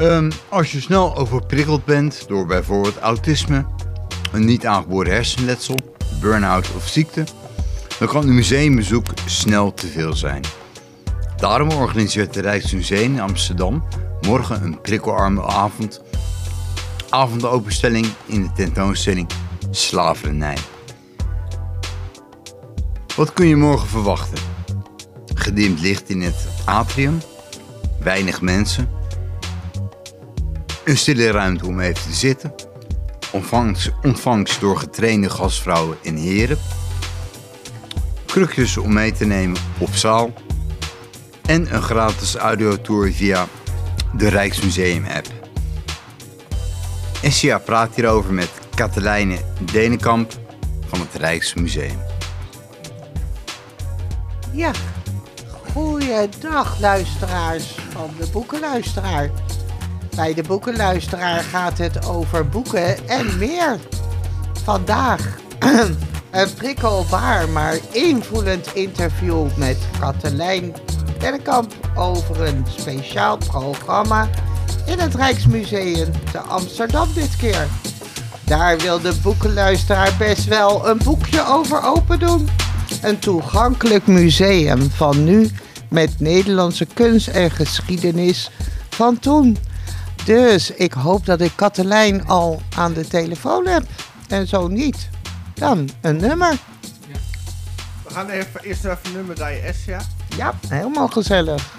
Ehm, als je snel overprikkeld bent door bijvoorbeeld autisme, een niet aangeboren hersenletsel, burn-out of ziekte, dan kan een museumbezoek snel te veel zijn. Daarom organiseert het Rijksmuseum in Amsterdam morgen een prikkelarme avond, avondopenstelling in de tentoonstelling Slavernij. Wat kun je morgen verwachten? Gedimd licht in het atrium, weinig mensen, een stille ruimte om even te zitten, ontvangst, ontvangst door getrainde gastvrouwen en heren, krukjes om mee te nemen op zaal en een gratis audiotour via de Rijksmuseum app. SCA praat hierover met Katelijne Denenkamp van het Rijksmuseum. Ja, goeiedag luisteraars van de Boekenluisteraar. Bij de Boekenluisteraar gaat het over boeken en meer. Vandaag een prikkelbaar maar invoelend interview met Katelijn Dennekamp over een speciaal programma in het Rijksmuseum te Amsterdam dit keer. Daar wil de boekenluisteraar best wel een boekje over open doen. Een toegankelijk museum van nu met Nederlandse kunst en geschiedenis van toen. Dus ik hoop dat ik Katelijn al aan de telefoon heb. En zo niet, dan een nummer. We gaan even, eerst even een nummer draaien, Essia. Ja, helemaal gezellig.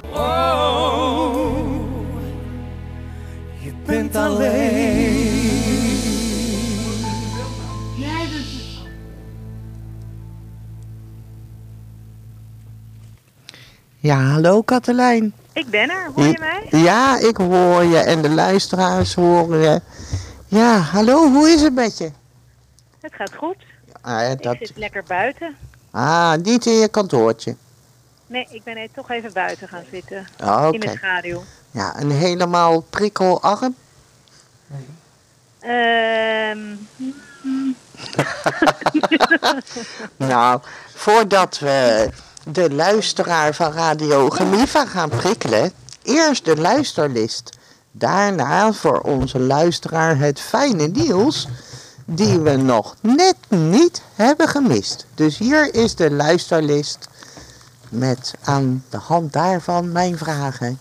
Je bent alleen. Ja, hallo Katelijn. Ik ben er, hoor je mij? Ja, ik hoor je en de luisteraars horen je. Ja, hallo, hoe is het met je? Het gaat goed. Ah, ja, Ik dat... zit lekker buiten. ah niet in je kantoortje. Nee, ik ben toch even buiten gaan zitten. Ah. In de schaduw. Ja, een helemaal prikkelarm. Ehm, Nou, voordat we de luisteraar van Radio Gemiva gaan prikkelen, eerst de luisterlist. Daarna voor onze luisteraar het fijne nieuws die we nog net niet hebben gemist. Dus hier is de luisterlist met aan de hand daarvan mijn vragen.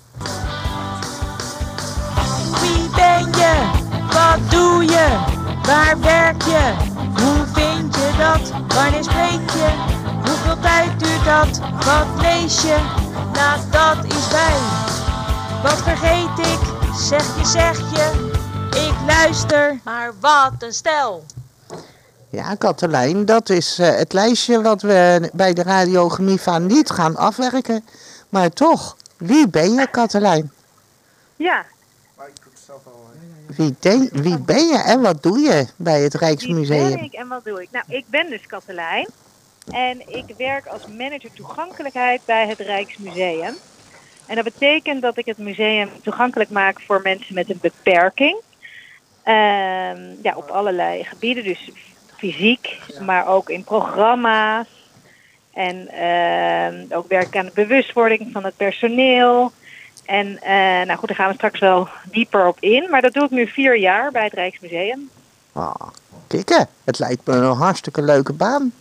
Wie ben je? Wat doe je? Waar werk je? Hoe vind je dat? Wanneer spreek je? Hoeveel tijd duurt dat? Wat lees je? Nou, dat is wij. Wat vergeet ik? Zeg je, zeg je. Ik luister. Maar wat een stel. Ja, Katelijn, dat is eh, het lijstje wat we bij de Radio Gemiva niet gaan afwerken. Maar toch, wie ben je, Katelijn? ja, Wie, de- wie ben je en wat doe je bij het wie ben Rijksmuseum? ik en wat doe ik? Nou, ik ben dus Katelijn. En ik werk als manager toegankelijkheid bij het Rijksmuseum. En dat betekent dat ik het museum toegankelijk maak voor mensen met een beperking. Ehm, ja, op allerlei gebieden. Dus fysiek, maar ook in programma's. En ehm, ook werk ik aan de bewustwording van het personeel. En eh, nou goed, daar gaan we straks wel dieper op in. Maar dat doe ik nu vier jaar bij het Rijksmuseum. Ah, kikken, het lijkt me een hartstikke leuke baan.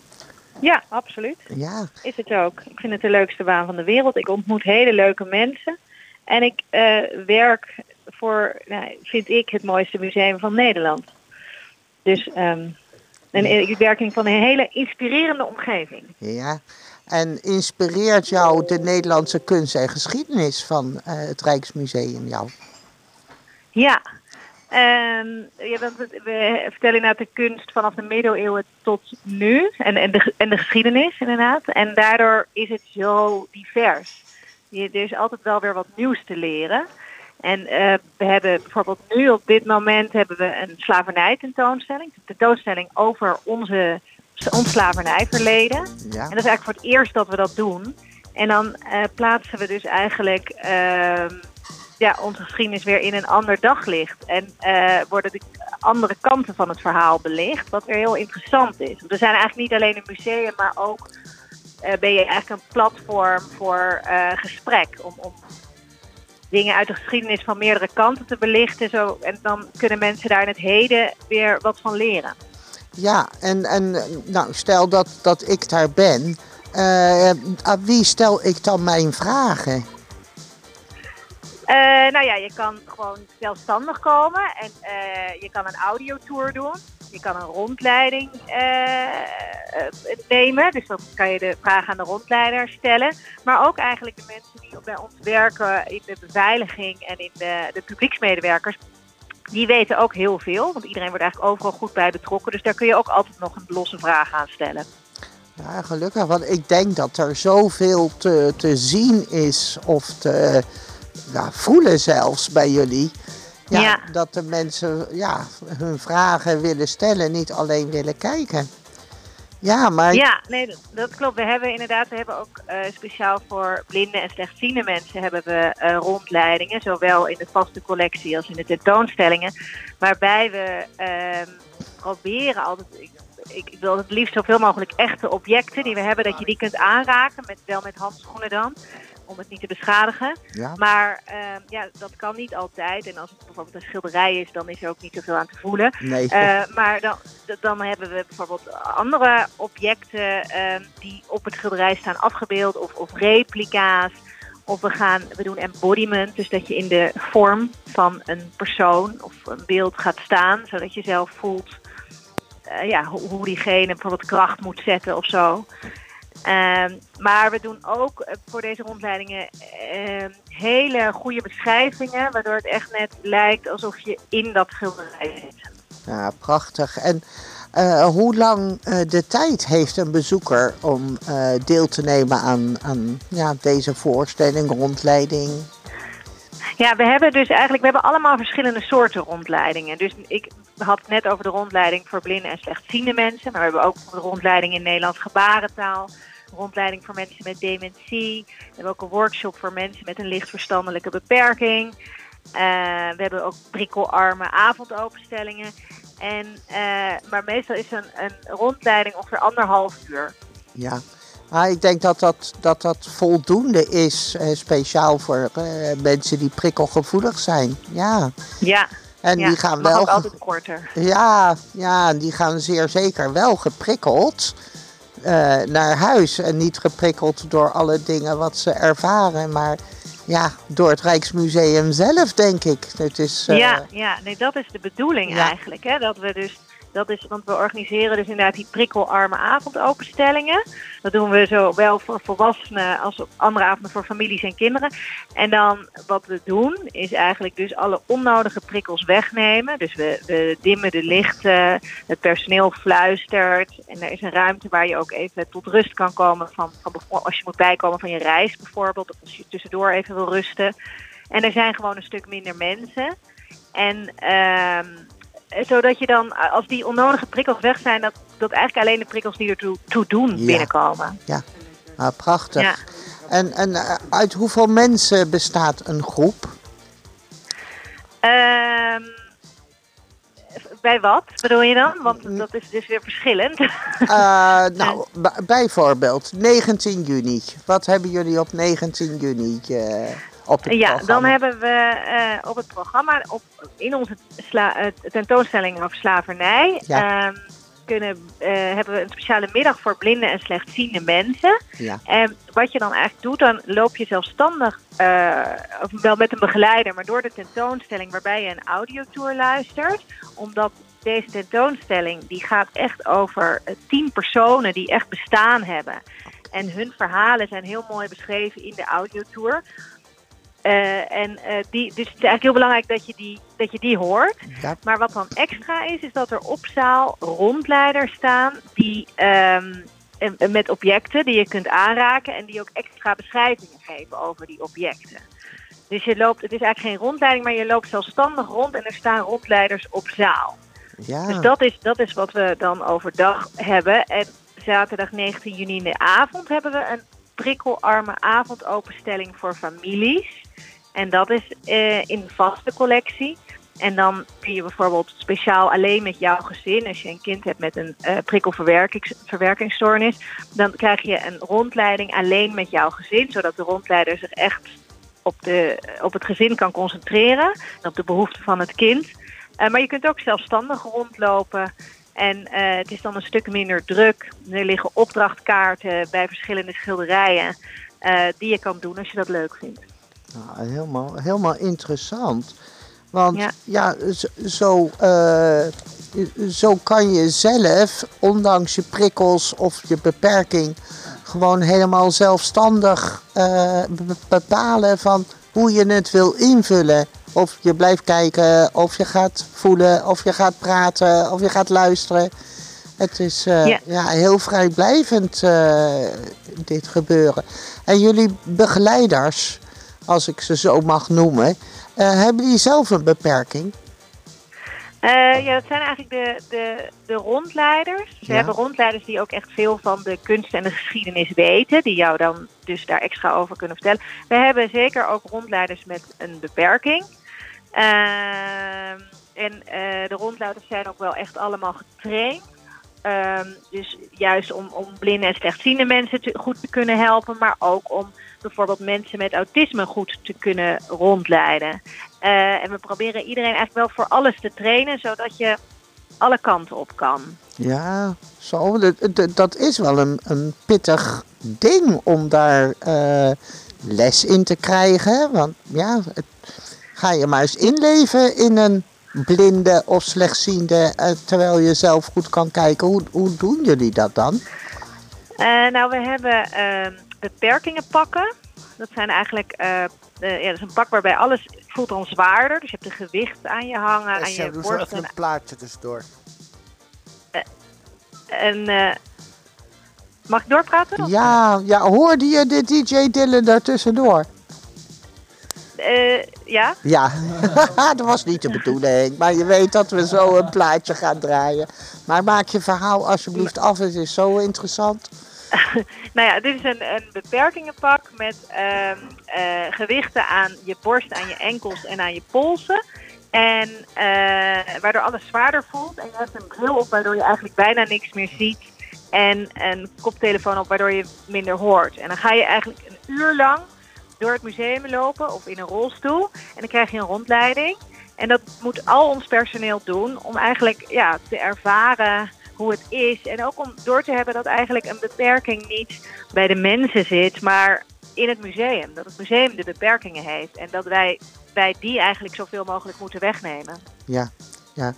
Ja, absoluut. Ja, Is het ook. Ik vind het de leukste baan van de wereld. Ik ontmoet hele leuke mensen. En ik eh, werk voor, nou, vind ik, het mooiste museum van Nederland. Dus ehm een, ik werk in van een hele inspirerende omgeving. ja. En inspireert jou de Nederlandse kunst en geschiedenis van eh, het Rijksmuseum jou? Ja. Ehm, ja dat, we vertellen inderdaad de kunst vanaf de middeleeuwen tot nu. En, en, de, en de geschiedenis inderdaad. En daardoor is het zo divers. Je, er is altijd wel weer wat nieuws te leren. En eh, we hebben bijvoorbeeld nu op dit moment hebben we een slavernij tentoonstelling. Een tentoonstelling over onze, ons slavernijverleden. Ja, En dat is eigenlijk voor het eerst dat we dat doen. En dan eh, plaatsen we dus eigenlijk ehm, ja, onze geschiedenis weer in een ander daglicht. En eh, worden de andere kanten van het verhaal belicht, wat weer heel interessant is. We zijn eigenlijk niet alleen een museum, maar ook eh, ben je eigenlijk een platform voor eh, gesprek. Om, om dingen uit de geschiedenis van meerdere kanten te belichten. Zo, en dan kunnen mensen daar in het heden weer wat van leren. Ja, en, en nou, stel dat, dat ik daar ben. aan wie stel ik dan mijn vragen? Eh, nou ja, je kan gewoon zelfstandig komen en eh, je kan een audiotour doen. Je kan een rondleiding eh, nemen, dus dan kan je de vragen aan de rondleider stellen. Maar ook eigenlijk de mensen die bij ons werken in de beveiliging en in de, de publieksmedewerkers. Die weten ook heel veel, want iedereen wordt eigenlijk overal goed bij betrokken. Dus daar kun je ook altijd nog een losse vraag aan stellen. Ja, gelukkig, want ik denk dat er zoveel te, te zien is of te voelen zelfs bij jullie. Ja, Ja. Dat de mensen ja, hun vragen willen stellen, niet alleen willen kijken. Ja, maar Ja, nee, dat, klopt. We hebben inderdaad, we hebben ook eh, speciaal voor blinde en slechtziende mensen hebben we eh, rondleidingen, zowel in de vaste collectie als in de tentoonstellingen, waarbij we ehm, proberen altijd, ik, ik, ik wil het liefst zoveel mogelijk echte objecten die we hebben, dat je die kunt aanraken, met, wel met handschoenen dan, om het niet te beschadigen. ja, Maar ehm, ja, dat kan niet altijd. En als het bijvoorbeeld een schilderij is, dan is er ook niet zoveel aan te voelen. nee. Eh, maar dan, dan hebben we bijvoorbeeld andere objecten ehm, die op het schilderij staan afgebeeld of, of replica's. Of we, gaan, we doen embodiment, dus dat je in de vorm van een persoon of een beeld gaat staan, zodat je zelf voelt eh, ja, hoe, hoe diegene bijvoorbeeld kracht moet zetten of zo. Ehm, maar we doen ook eh, voor deze rondleidingen ehm, hele goede beschrijvingen, waardoor het echt net lijkt alsof je in dat schilderij zit. Ja, prachtig. En eh, hoe lang eh, de tijd heeft een bezoeker om deel te nemen aan, aan ja, deze voorstelling, rondleiding? Ja, we hebben dus eigenlijk, we hebben allemaal verschillende soorten rondleidingen. Dus ik had het net over de rondleiding voor blinde en slechtziende mensen. Maar we hebben ook de rondleiding in Nederlands gebarentaal. Een rondleiding voor mensen met dementie. We hebben ook een workshop voor mensen met een licht verstandelijke beperking. Eh, we hebben ook prikkelarme avondopenstellingen. En, eh, maar meestal is een, een rondleiding ongeveer anderhalf uur. Ja, ik denk dat dat, dat, dat voldoende is, eh, speciaal voor eh, mensen die prikkelgevoelig zijn. Ja, Ja, en ja die gaan wel. ook altijd korter. Ja, ja, die gaan zeer zeker wel geprikkeld eh, naar huis. En niet geprikkeld door alle dingen wat ze ervaren, maar ja, door het Rijksmuseum zelf, denk ik. Het is, Ja, ja nee, dat is de bedoeling Ja. eigenlijk. Hè? Dat we dus, dat is, want we organiseren dus inderdaad die prikkelarme avondopenstellingen. Dat doen we zowel voor volwassenen als op andere avonden voor families en kinderen. En dan wat we doen is eigenlijk dus alle onnodige prikkels wegnemen. Dus we, we dimmen de lichten, het personeel fluistert. En er is een ruimte waar je ook even tot rust kan komen van, als je moet bijkomen van je reis bijvoorbeeld. Of als je tussendoor even wil rusten. En er zijn gewoon een stuk minder mensen. En ehm, zodat je dan, als die onnodige prikkels weg zijn, dat, dat eigenlijk alleen de prikkels die ertoe toe doen Ja. binnenkomen. ah, prachtig. Ja. En, en eh, uit hoeveel mensen bestaat een groep? Ehm, bij wat bedoel je dan? Want dat is dus weer verschillend. Eh, nou, bijvoorbeeld 19 juni. Wat hebben jullie op 19 juni eh, op het ja, dan hebben we eh, op het programma, op, in onze eh, tentoonstelling over slavernij, Ja. ehm, kunnen, eh, hebben we een speciale middag voor blinde en slechtziende mensen. Ja. En wat je dan eigenlijk doet, dan loop je zelfstandig, of wel met een begeleider, maar door de tentoonstelling waarbij je een audiotour luistert. Omdat deze tentoonstelling, die gaat echt over tien personen die echt bestaan hebben. En hun verhalen zijn heel mooi beschreven in de audiotour. Eh, en eh, die, dus het is eigenlijk heel belangrijk dat je die, dat je die hoort. Ja. Maar wat dan extra is, is dat er op zaal rondleiders staan die ehm, met objecten die je kunt aanraken en die ook extra beschrijvingen geven over die objecten. Dus je loopt, het is eigenlijk geen rondleiding, maar je loopt zelfstandig rond en er staan rondleiders op zaal. Ja. Dus dat is, dat is wat we dan overdag hebben. En zaterdag 19 juni in de avond hebben we een prikkelarme avondopenstelling voor families. En dat is eh, in de vaste collectie. En dan kun je bijvoorbeeld speciaal alleen met jouw gezin, als je een kind hebt met een eh prikkelverwerkingsstoornis, dan krijg je een rondleiding alleen met jouw gezin, zodat de rondleider zich echt op, de, op het gezin kan concentreren en op de behoeften van het kind. Eh, maar je kunt ook zelfstandig rondlopen. En het is dan een stuk minder druk. Er liggen opdrachtkaarten bij verschillende schilderijen die je kan doen als je dat leuk vindt. Nou, helemaal, helemaal interessant. Want ja, Ja. zo, eh, zo kan je zelf, ondanks je prikkels of je beperking, gewoon helemaal zelfstandig eh, be- bepalen van hoe je het wil invullen. Of je blijft kijken, of je gaat voelen, of je gaat praten, of je gaat luisteren. Het is eh, ja. Ja. heel vrijblijvend, dit gebeuren. En jullie begeleiders, als ik ze zo mag noemen, eh, hebben die zelf een beperking? Eh, ja, dat zijn eigenlijk de, de, de rondleiders. Ze Ja. hebben rondleiders die ook echt veel van de kunst en de geschiedenis weten. Die jou dan dus daar extra over kunnen vertellen. We hebben zeker ook rondleiders met een beperking. Ehm, en eh, de rondleiders zijn ook wel echt allemaal getraind. Ehm, dus juist om, om blinde en slechtziende mensen goed te kunnen helpen. Maar ook om bijvoorbeeld mensen met autisme goed te kunnen rondleiden. Eh, en we proberen iedereen eigenlijk wel voor alles te trainen, zodat je alle kanten op kan. Ja, zo. Dat is wel een, een pittig ding om daar eh, les in te krijgen. Want ja, het, ga je maar eens inleven in een blinde of slechtziende, eh, terwijl je zelf goed kan kijken. Hoe, hoe doen jullie dat dan? Eh, nou, we hebben ehm, beperkingen pakken. Dat zijn eigenlijk eh, eh, ja, dat is een pak waarbij alles voelt dan zwaarder. Dus je hebt een gewicht aan je hangen, aan je borst. even En, een plaatje tussendoor. en, eh, mag ik doorpraten? Ja, ja, hoorde je de DJ Dylan daartussendoor? Eh, ja. Ja, dat was niet de bedoeling. Maar je weet dat we zo een plaatje gaan draaien. Maar maak je verhaal alsjeblieft af, het is zo interessant. Nou ja, dit is een, een beperkingenpak met ehm, eh, gewichten aan je borst, aan je enkels en aan je polsen. En eh, waardoor alles zwaarder voelt. En je hebt een bril op waardoor je eigenlijk bijna niks meer ziet. En een koptelefoon op waardoor je minder hoort. En dan ga je eigenlijk een uur lang door het museum lopen of in een rolstoel. En dan krijg je een rondleiding. En dat moet al ons personeel doen om eigenlijk ja, te ervaren hoe het is. En ook om door te hebben dat eigenlijk een beperking niet bij de mensen zit, maar in het museum. Dat het museum de beperkingen heeft. En dat wij, wij die eigenlijk zoveel mogelijk moeten wegnemen. Ja, ja.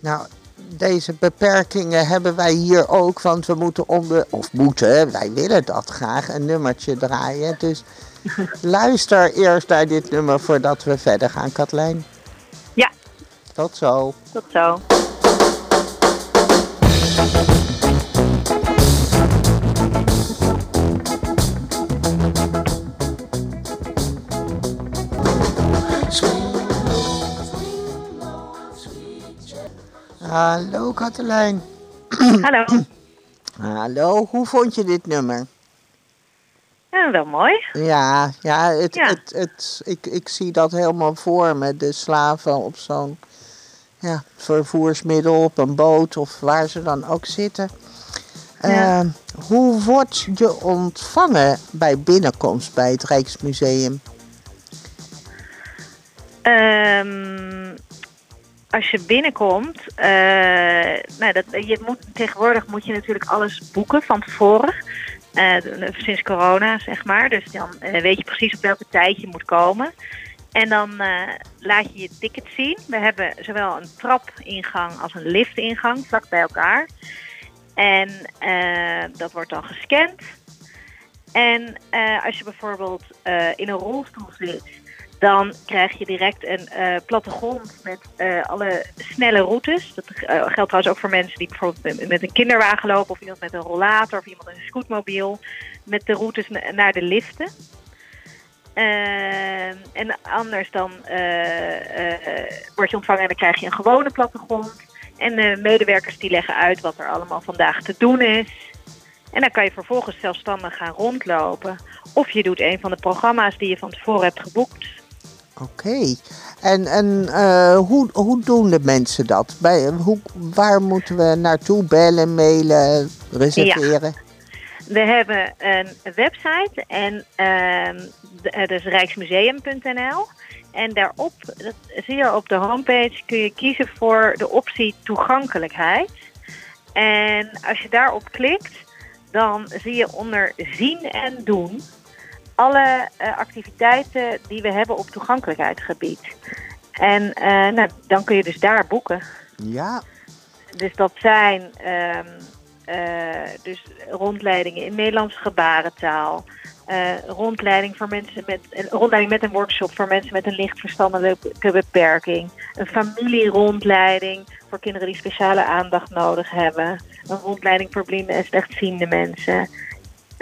Nou, deze beperkingen hebben wij hier ook, want we moeten onder, of moeten, wij willen dat graag, een nummertje draaien. Dus luister eerst naar dit nummer voordat we verder gaan, Katlijn. Ja. Tot zo. Tot zo. Hallo Katelijn. Hallo. Hallo, hoe vond je dit nummer? Ja, wel mooi. Ja, ja, het, Ja. Het, het, ik, ik zie dat helemaal voor me. De slaven op zo'n ja, vervoersmiddel, op een boot of waar ze dan ook zitten. Ja. Eh, hoe word je ontvangen bij binnenkomst bij het Rijksmuseum? Ehm, als je binnenkomt, eh, nou, dat, je moet, tegenwoordig moet je natuurlijk alles boeken van tevoren. Eh, sinds corona, zeg maar. Dus dan eh, weet je precies op welke tijd je moet komen. En dan eh, laat je je ticket zien. We hebben zowel een trapingang als een liftingang vlak bij elkaar. En eh, dat wordt dan gescand. En eh, als je bijvoorbeeld eh, in een rolstoel zit, dan krijg je direct een eh, plattegrond met eh, alle snelle routes. Dat eh, geldt trouwens ook voor mensen die bijvoorbeeld met- een kinderwagen lopen, of iemand met een rollator, of iemand met een scootmobiel. Met de routes na- naar de liften. En anders dan word je ontvangen en dan krijg je een gewone plattegrond. En de medewerkers die leggen uit wat er allemaal vandaag te doen is. En dan kan je vervolgens zelfstandig gaan rondlopen. Of je doet een van de programma's die je van tevoren hebt geboekt. Oké. En, en eh, hoe, hoe doen de mensen dat? Bij, hoe, waar moeten we naartoe bellen, mailen, reserveren? We hebben een website en ehm, de- eh, dat is rijksmuseum.nl. En daarop, dat zie je op de homepage, kun je kiezen voor de optie toegankelijkheid. En als je daarop klikt, dan zie je onder zien en doen alle eh, activiteiten die we hebben op toegankelijkheidsgebied. En eh, nou, dan kun je dus daar boeken. Ja, Dus dat zijn ehm, eh, dus rondleidingen in Nederlandse gebarentaal. rondleiding, voor mensen met, een rondleiding met een workshop voor mensen met een licht verstandelijke beperking. Een familierondleiding voor kinderen die speciale aandacht nodig hebben. Een rondleiding voor blinde en slechtziende mensen.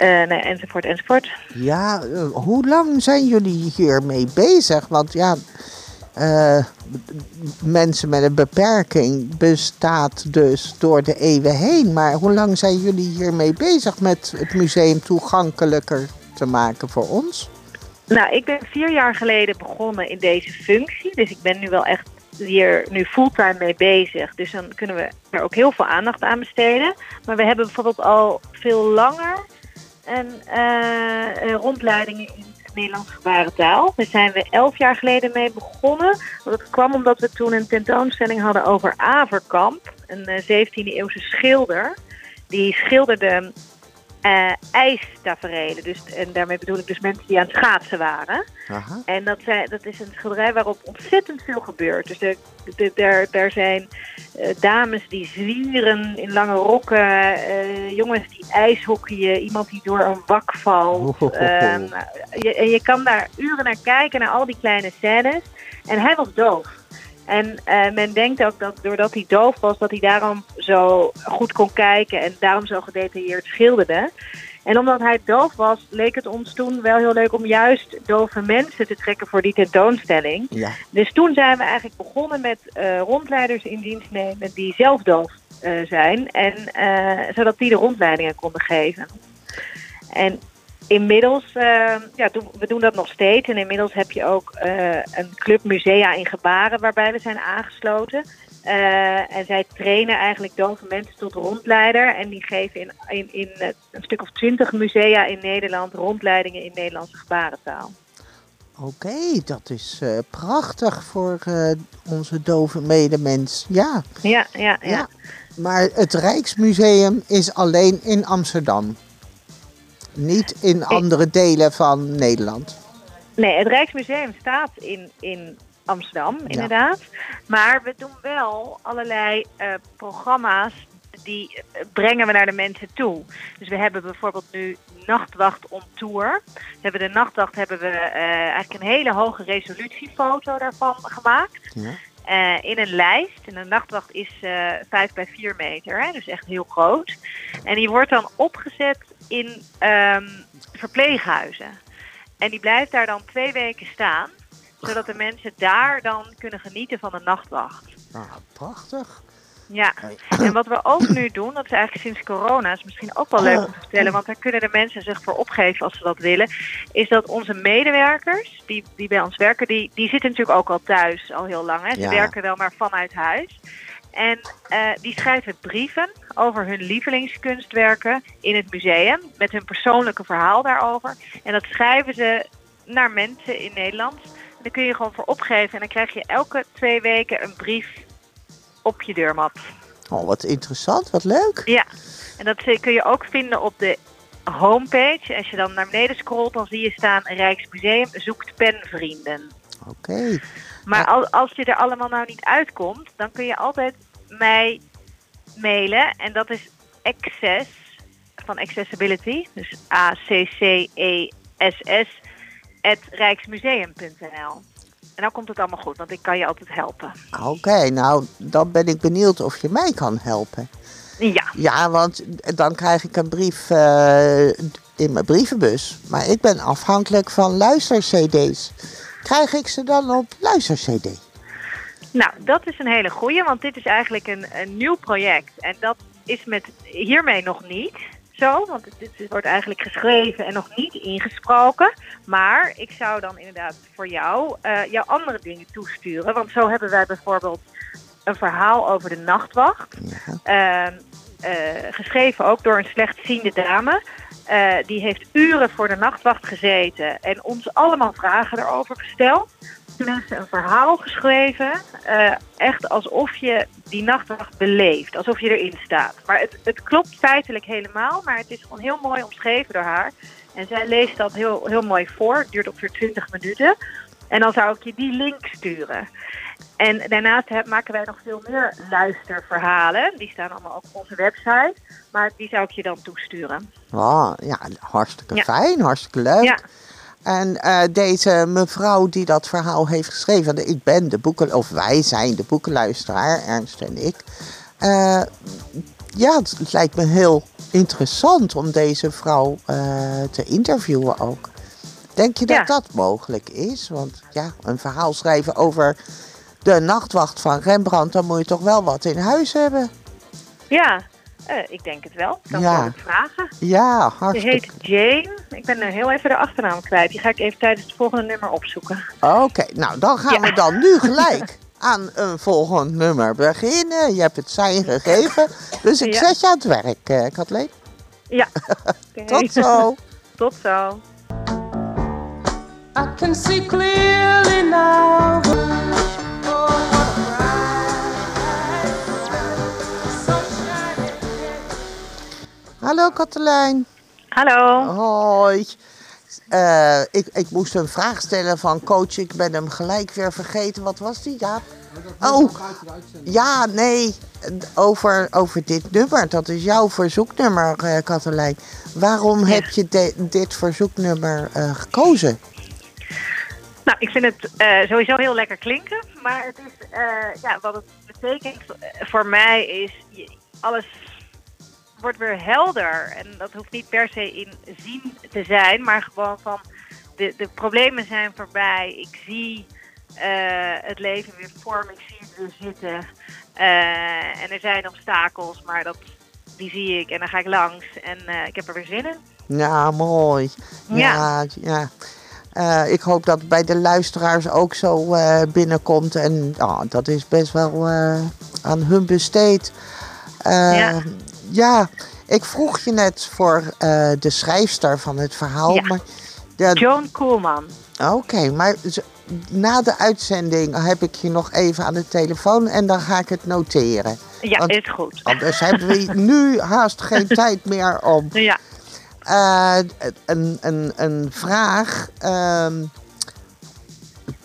Eh, nou, ja, enzovoort, enzovoort. ja. eh, hoe lang zijn jullie hiermee bezig? Want ja, eh, mensen met een beperking bestaat dus door de eeuwen heen. Maar hoe lang zijn jullie hiermee bezig met het museum toegankelijker te maken voor ons? Nou, ik ben vier jaar geleden begonnen in deze functie. Dus ik ben nu wel echt hier nu fulltime mee bezig. Dus dan kunnen we er ook heel veel aandacht aan besteden. Maar we hebben bijvoorbeeld al veel langer eh, eh, rondleidingen in Nederlands gebarentaal. Daar zijn we elf jaar geleden mee begonnen. Dat kwam omdat we toen een tentoonstelling hadden over Averkamp, een eh, 17e eeuwse schilder. Die schilderde eh ijstaferelen. Dus, en daarmee bedoel ik dus mensen die aan het schaatsen waren. Aha. En dat, zijn, dat is een schilderij waarop ontzettend veel gebeurt. Dus daar, daar zijn eh, dames die zwieren in lange rokken, eh, jongens die ijshockeyen, iemand die door een wak valt. Ehm, je, en je kan daar uren naar kijken, naar al die kleine scènes. En hij was doof. En eh, men denkt ook dat doordat hij doof was, dat hij daarom zo goed kon kijken en daarom zo gedetailleerd schilderde. En omdat hij doof was, leek het ons toen wel heel leuk om juist dove mensen te trekken voor die tentoonstelling. Ja. Dus toen zijn we eigenlijk begonnen met eh, rondleiders in dienst nemen die zelf doof eh, zijn. En, zodat die de rondleidingen konden geven. En inmiddels, eh, ja, doen, we doen dat nog steeds. En inmiddels heb je ook eh, een club musea in gebaren waarbij we zijn aangesloten. Eh, en zij trainen eigenlijk dove mensen tot rondleider. En die geven in, in, in een stuk of twintig musea in Nederland rondleidingen in Nederlandse gebarentaal. Oké, dat is prachtig voor onze dove medemens. Ja, Ja, ja, ja. ja. Maar het Rijksmuseum is alleen in Amsterdam. Niet in andere delen van Nederland. Nee, het Rijksmuseum staat in, in Amsterdam, inderdaad. Maar we doen wel allerlei eh, programma's die eh, brengen we naar de mensen toe. Dus we hebben bijvoorbeeld nu Nachtwacht on Tour. We hebben de Nachtwacht hebben we eh, eigenlijk een hele hoge resolutiefoto daarvan gemaakt. Ja. In een lijst. En de nachtwacht is eh 5 bij 4 meter, hè, dus echt heel groot. En die wordt dan opgezet in ehm, verpleeghuizen. En die blijft daar dan twee weken staan, zodat de mensen daar dan kunnen genieten van de nachtwacht. Nou, prachtig. Ja, en wat we ook nu doen, dat is eigenlijk sinds corona, is misschien ook wel leuk om te vertellen, want daar kunnen de mensen zich voor opgeven als ze dat willen, is dat onze medewerkers, die, die bij ons werken, die, die zitten natuurlijk ook al thuis al heel lang. Hè? Ze Ja. werken wel maar vanuit huis. En eh, die schrijven brieven over hun lievelingskunstwerken in het museum, met hun persoonlijke verhaal daarover. En dat schrijven ze naar mensen in Nederland. En daar kun je gewoon voor opgeven en dan krijg je elke twee weken een brief op je deurmat. Oh, wat interessant, wat leuk. Ja, en dat zie- kun je ook vinden op de homepage. Als je dan naar beneden scrolt, dan zie je staan Rijksmuseum zoekt penvrienden. Oké. Maar al- als je er allemaal nou niet uitkomt, dan kun je altijd mij mailen. En dat is access van accessibility. Dus A-C-C-E-S-S at rijksmuseum.nl. En dan komt het allemaal goed, want ik kan je altijd helpen. Oké, nou, dan ben ik benieuwd of je mij kan helpen. Ja, Ja, want dan krijg ik een brief eh, in mijn brievenbus. Maar ik ben afhankelijk van luistercd's. Krijg ik ze dan op luistercd? Nou, dat is een hele goeie, want dit is eigenlijk een, een nieuw project. En dat is met hiermee nog niet zo, want dit dit wordt eigenlijk geschreven en nog niet ingesproken. Maar ik zou dan inderdaad voor jou eh, jouw andere dingen toesturen. Want zo hebben wij bijvoorbeeld een verhaal over de nachtwacht. Ja. Ehm, eh, geschreven ook door een slechtziende dame. Eh, die heeft uren voor de nachtwacht gezeten en ons allemaal vragen erover gesteld. Mensen een verhaal geschreven, eh, echt alsof je die nachtwacht beleeft, alsof je erin staat. Maar het, het klopt feitelijk helemaal, maar het is gewoon heel mooi omschreven door haar. En zij leest dat heel, heel mooi voor, het duurt ongeveer 20 minuten. En dan zou ik je die link sturen. En daarnaast heb- maken wij nog veel meer luisterverhalen. Die staan allemaal op onze website. Maar die zou ik je dan toesturen. Oh, ja, hartstikke Ja. fijn, hartstikke leuk. Ja, En eh, deze mevrouw die dat verhaal heeft geschreven, ik ben de boeken, of wij zijn de boekenluisteraar, Ernst en ik. Eh, ja, het lijkt me heel interessant om deze vrouw eh, te interviewen ook. Denk je dat Ja. dat mogelijk is? Want ja, een verhaal schrijven over de nachtwacht van Rembrandt, dan moet je toch wel wat in huis hebben. ja eh, ik denk het wel. Dan Ja. ik vragen. Ja, Ze hartstikke. heet Jane. Ik ben eh, heel even de achternaam kwijt. Die ga ik even tijdens het volgende nummer opzoeken. Oké, nou dan gaan Ja. we dan nu gelijk aan een volgend nummer beginnen. Je hebt het zijn gegeven, dus ik Ja. zet je aan het werk, eh Kathleen. Ja. Oké. Tot zo. Tot zo. I can see clearly now. Hallo Katelijn. Hallo. Hoi. Eh, ik, ik moest een vraag stellen van coach. Ik ben hem gelijk weer vergeten. Wat was die, Jaap? Oh, ja, nee. Over, over dit nummer. Dat is jouw verzoeknummer, eh Katelijn. Waarom heb je de- dit verzoeknummer eh, gekozen? Nou, ik vind het sowieso heel lekker klinken. Maar het is, ja, wat het betekent voor mij is, alles wordt weer helder. En dat hoeft niet per se in zien te zijn, maar gewoon van de, de problemen zijn voorbij. Ik zie eh, het leven weer voor me, ik zie het weer zitten. Eh, en er zijn obstakels, maar dat, die zie ik en dan ga ik langs. En eh, ik heb er weer zin in. Ja, mooi. Ja, ja. Ik hoop dat het bij de luisteraars ook zo binnenkomt. En ja, dat is best wel aan hun besteed. Ja. Ja, ik vroeg je net voor eh, de schrijfster van het verhaal. Ja. Maar, ja, Joan Koolman. Oké, maar na de uitzending heb ik je nog even aan de telefoon en dan ga ik het noteren. Ja, Want- is goed. Anders hebben we nu haast geen tijd meer om Ja. eh, een, een, een vraag. ehm,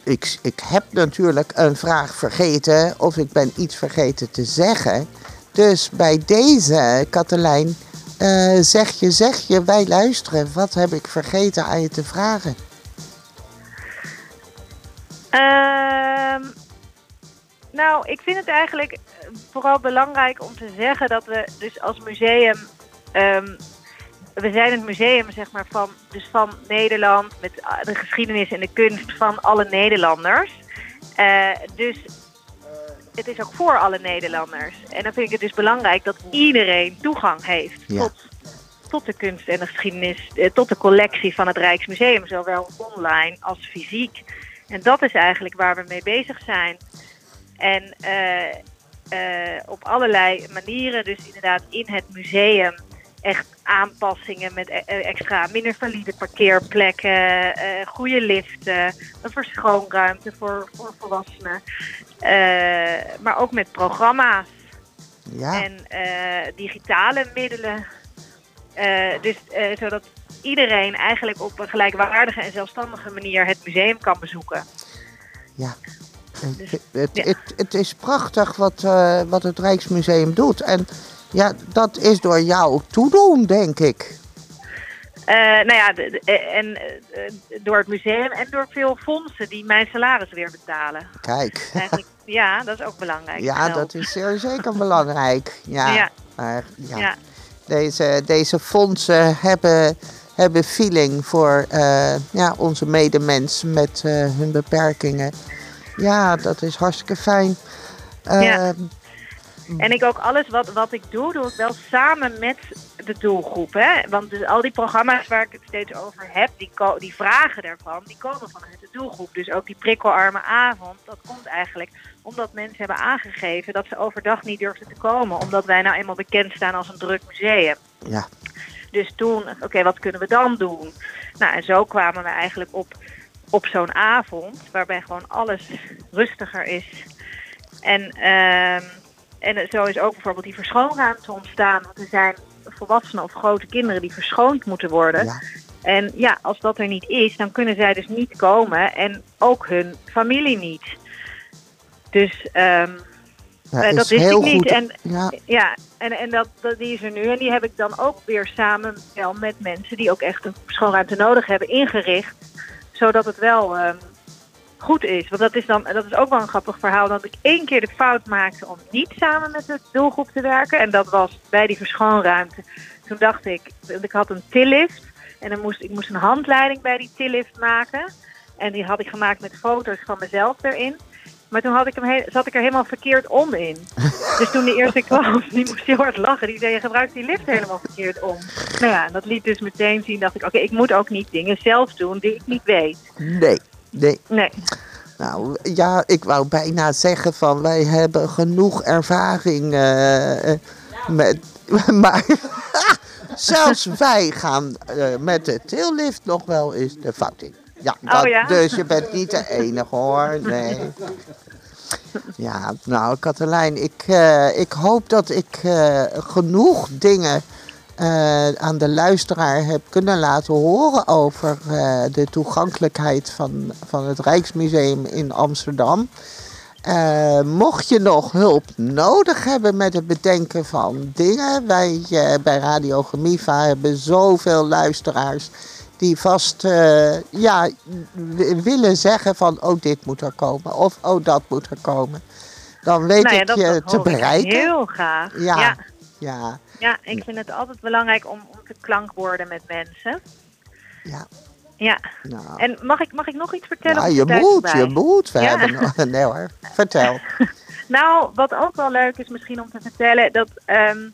ik, ik heb natuurlijk een vraag vergeten of ik ben iets vergeten te zeggen. Dus bij deze, Katelijn, eh, zeg je, zeg je, wij luisteren. Wat heb ik vergeten aan je te vragen? Ehm, nou, ik vind het eigenlijk vooral belangrijk om te zeggen dat we dus als museum... ehm, we zijn het museum zeg maar, van, dus van Nederland met de geschiedenis en de kunst van alle Nederlanders. Eh, dus het is ook voor alle Nederlanders. En dan vind ik het dus belangrijk dat iedereen toegang heeft Ja. tot, tot de kunst en de geschiedenis, eh, tot de collectie van het Rijksmuseum, zowel online als fysiek. En dat is eigenlijk waar we mee bezig zijn. En eh, eh, op allerlei manieren, dus inderdaad in het museum, echt aanpassingen met e- eh, extra minder valide parkeerplekken, eh, goede liften, een verschoonruimte voor, voor volwassenen. Eh, maar ook met programma's Ja, en eh, digitale middelen. Dus zodat iedereen eigenlijk op een gelijkwaardige en zelfstandige manier het museum kan bezoeken. ja. Dus, Het, het, ja. het, het is prachtig wat, wat het Rijksmuseum doet. En ja, dat is door jou toedoen, denk ik. Eh, nou ja, de- de- eh, en eh, door het museum en door veel fondsen die mijn salaris weer betalen. Kijk. Eigenlijk, ja, dat is ook belangrijk. Ja, dat is zeer zeker belangrijk. Ja, Ja. maar ja, Ja. Deze, deze fondsen hebben, hebben feeling voor eh, ja, onze medemens met hun beperkingen. Ja, dat is hartstikke fijn. Ja. En ik ook alles wat, wat ik doe, doe ik wel samen met de doelgroep. Hè? Want dus al die programma's waar ik het steeds over heb, die, die vragen daarvan, die komen vanuit de doelgroep. Dus ook die prikkelarme avond, dat komt eigenlijk omdat mensen hebben aangegeven dat ze overdag niet durfden te komen. Omdat wij nou eenmaal bekend staan als een druk museum. Ja. Dus toen, oké, wat kunnen we dan doen? Nou, en zo kwamen we eigenlijk op, op zo'n avond, waarbij gewoon alles rustiger is. En, ehm, en zo is ook bijvoorbeeld die verschoonruimte ontstaan. Want er zijn volwassenen of grote kinderen die verschoond moeten worden. Ja. En ja, als dat er niet is, dan kunnen zij dus niet komen en ook hun familie niet. Dus ehm, Ja, eh, is dat wist heel ik niet. goed. En Ja, ja, en, en dat, dat, die is er nu. En die heb ik dan ook weer samen wel met mensen die ook echt een schoonruimte nodig hebben ingericht. Zodat het wel ehm, goed is. Want dat is, dan, dat is ook wel een grappig verhaal. Dat ik één keer de fout maakte om niet samen met de doelgroep te werken. En dat was bij die verschoonruimte. Toen dacht ik, ik had een tillift. En dan moest, ik moest een handleiding bij die tillift maken. En die had ik gemaakt met foto's van mezelf erin. Maar toen had ik hem he- zat ik er helemaal verkeerd om in. Dus toen de eerste kwam, die moest heel hard lachen. Die zei, je gebruikt die lift helemaal verkeerd om. Nou ja, en dat liet dus meteen zien, dacht ik, oké, ik moet ook niet dingen zelf doen die ik niet weet. nee, nee. Nee, Nou, ja, ik wou bijna zeggen van wij hebben genoeg ervaring eh, eh, met... Maar zelfs wij gaan eh, met de tillift nog wel eens de fout in. Ja, dat, Oh, ja? dus je bent niet de enige hoor, nee. Ja, nou Katelijn, ik, ik hoop dat ik genoeg dingen eh, aan de luisteraar heb kunnen laten horen over eh, de toegankelijkheid van, van het Rijksmuseum in Amsterdam. Eh, mocht je nog hulp nodig hebben met het bedenken van dingen, wij bij Radio Gemiva hebben zoveel luisteraars die vast ja, willen zeggen van oh dit moet er komen of oh dat moet er komen. Dan weet nou ja, ik je te bereiken. heel graag. Ja. ja. Ja, Ja, ik vind het altijd belangrijk om, om te klankborden met mensen. ja. Ja, Nou, en mag ik, mag ik nog iets vertellen? ja is je moet, je moet. We Ja. hebben nog... Nee hoor, vertel. Nou, wat ook wel leuk is misschien om te vertellen, dat ehm,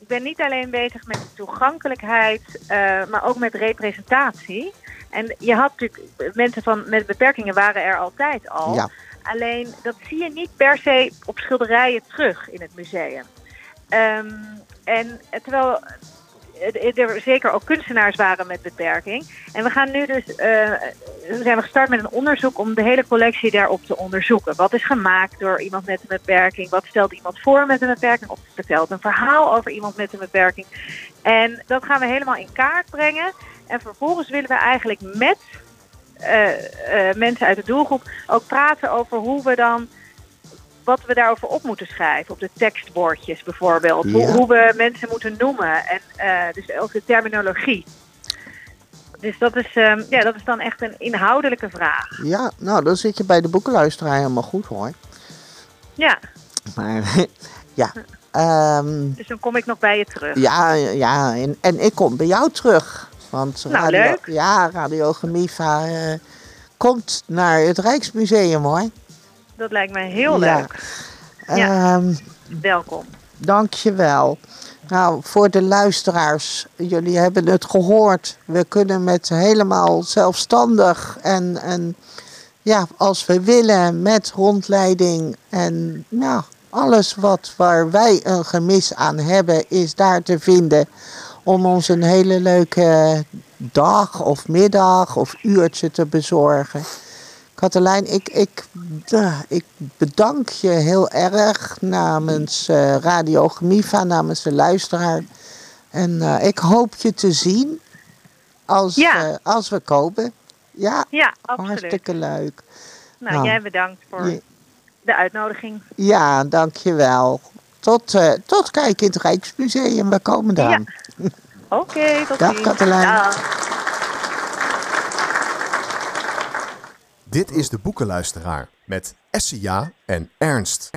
ik ben niet alleen bezig met toegankelijkheid, eh, maar ook met representatie. En je had natuurlijk, mensen van, met beperkingen waren er altijd al. Ja. Alleen dat zie je niet per se op schilderijen terug in het museum. Ehm, en eh, terwijl eh, er zeker ook kunstenaars waren met beperking. En we gaan nu dus, eh, zijn we gestart met een onderzoek om de hele collectie daarop te onderzoeken. Wat is gemaakt door iemand met een beperking? Wat stelt iemand voor met een beperking? Of vertelt een verhaal over iemand met een beperking? En dat gaan we helemaal in kaart brengen. En vervolgens willen we eigenlijk met mensen uit de doelgroep ook praten over hoe we dan wat we daarover op moeten schrijven. Op de tekstbordjes bijvoorbeeld. Hoe, Ja. hoe we mensen moeten noemen. En eh, dus ook de terminologie. Dus dat is, ehm, ja, dat is dan echt een inhoudelijke vraag. Ja, nou dan zit je bij de boekenluisteraar helemaal goed hoor. Ja, Maar ja, ehm, dus dan kom ik nog bij je terug. ja, ja en, en ik kom bij jou terug. Want Nou, radio, leuk. Ja, Radio Gemiva eh, komt naar het Rijksmuseum hoor. Dat lijkt me heel Ja. leuk. Ja. Ehm, Welkom. Dankjewel. Nou, voor de luisteraars, jullie hebben het gehoord. We kunnen met helemaal zelfstandig en, en ja, als we willen, met rondleiding en nou, alles wat waar wij een gemis aan hebben, is daar te vinden om ons een hele leuke dag of middag of uurtje te bezorgen. Katelijn, ik, ik, eh, ik bedank je heel erg namens eh, Radio Gemiva, namens de luisteraar. En eh, ik hoop je te zien als, Ja. als we komen. Ja, Ja, absoluut. hartstikke leuk. Nou, Nou, jij bedankt voor je- de uitnodiging. Ja, dankjewel. Tot, tot kijken in het Rijksmuseum. We komen eraan. Oké, tot Dag, ziens. Katelijn. Dag. Dit is de Boekenluisteraar met Essia en Ernst.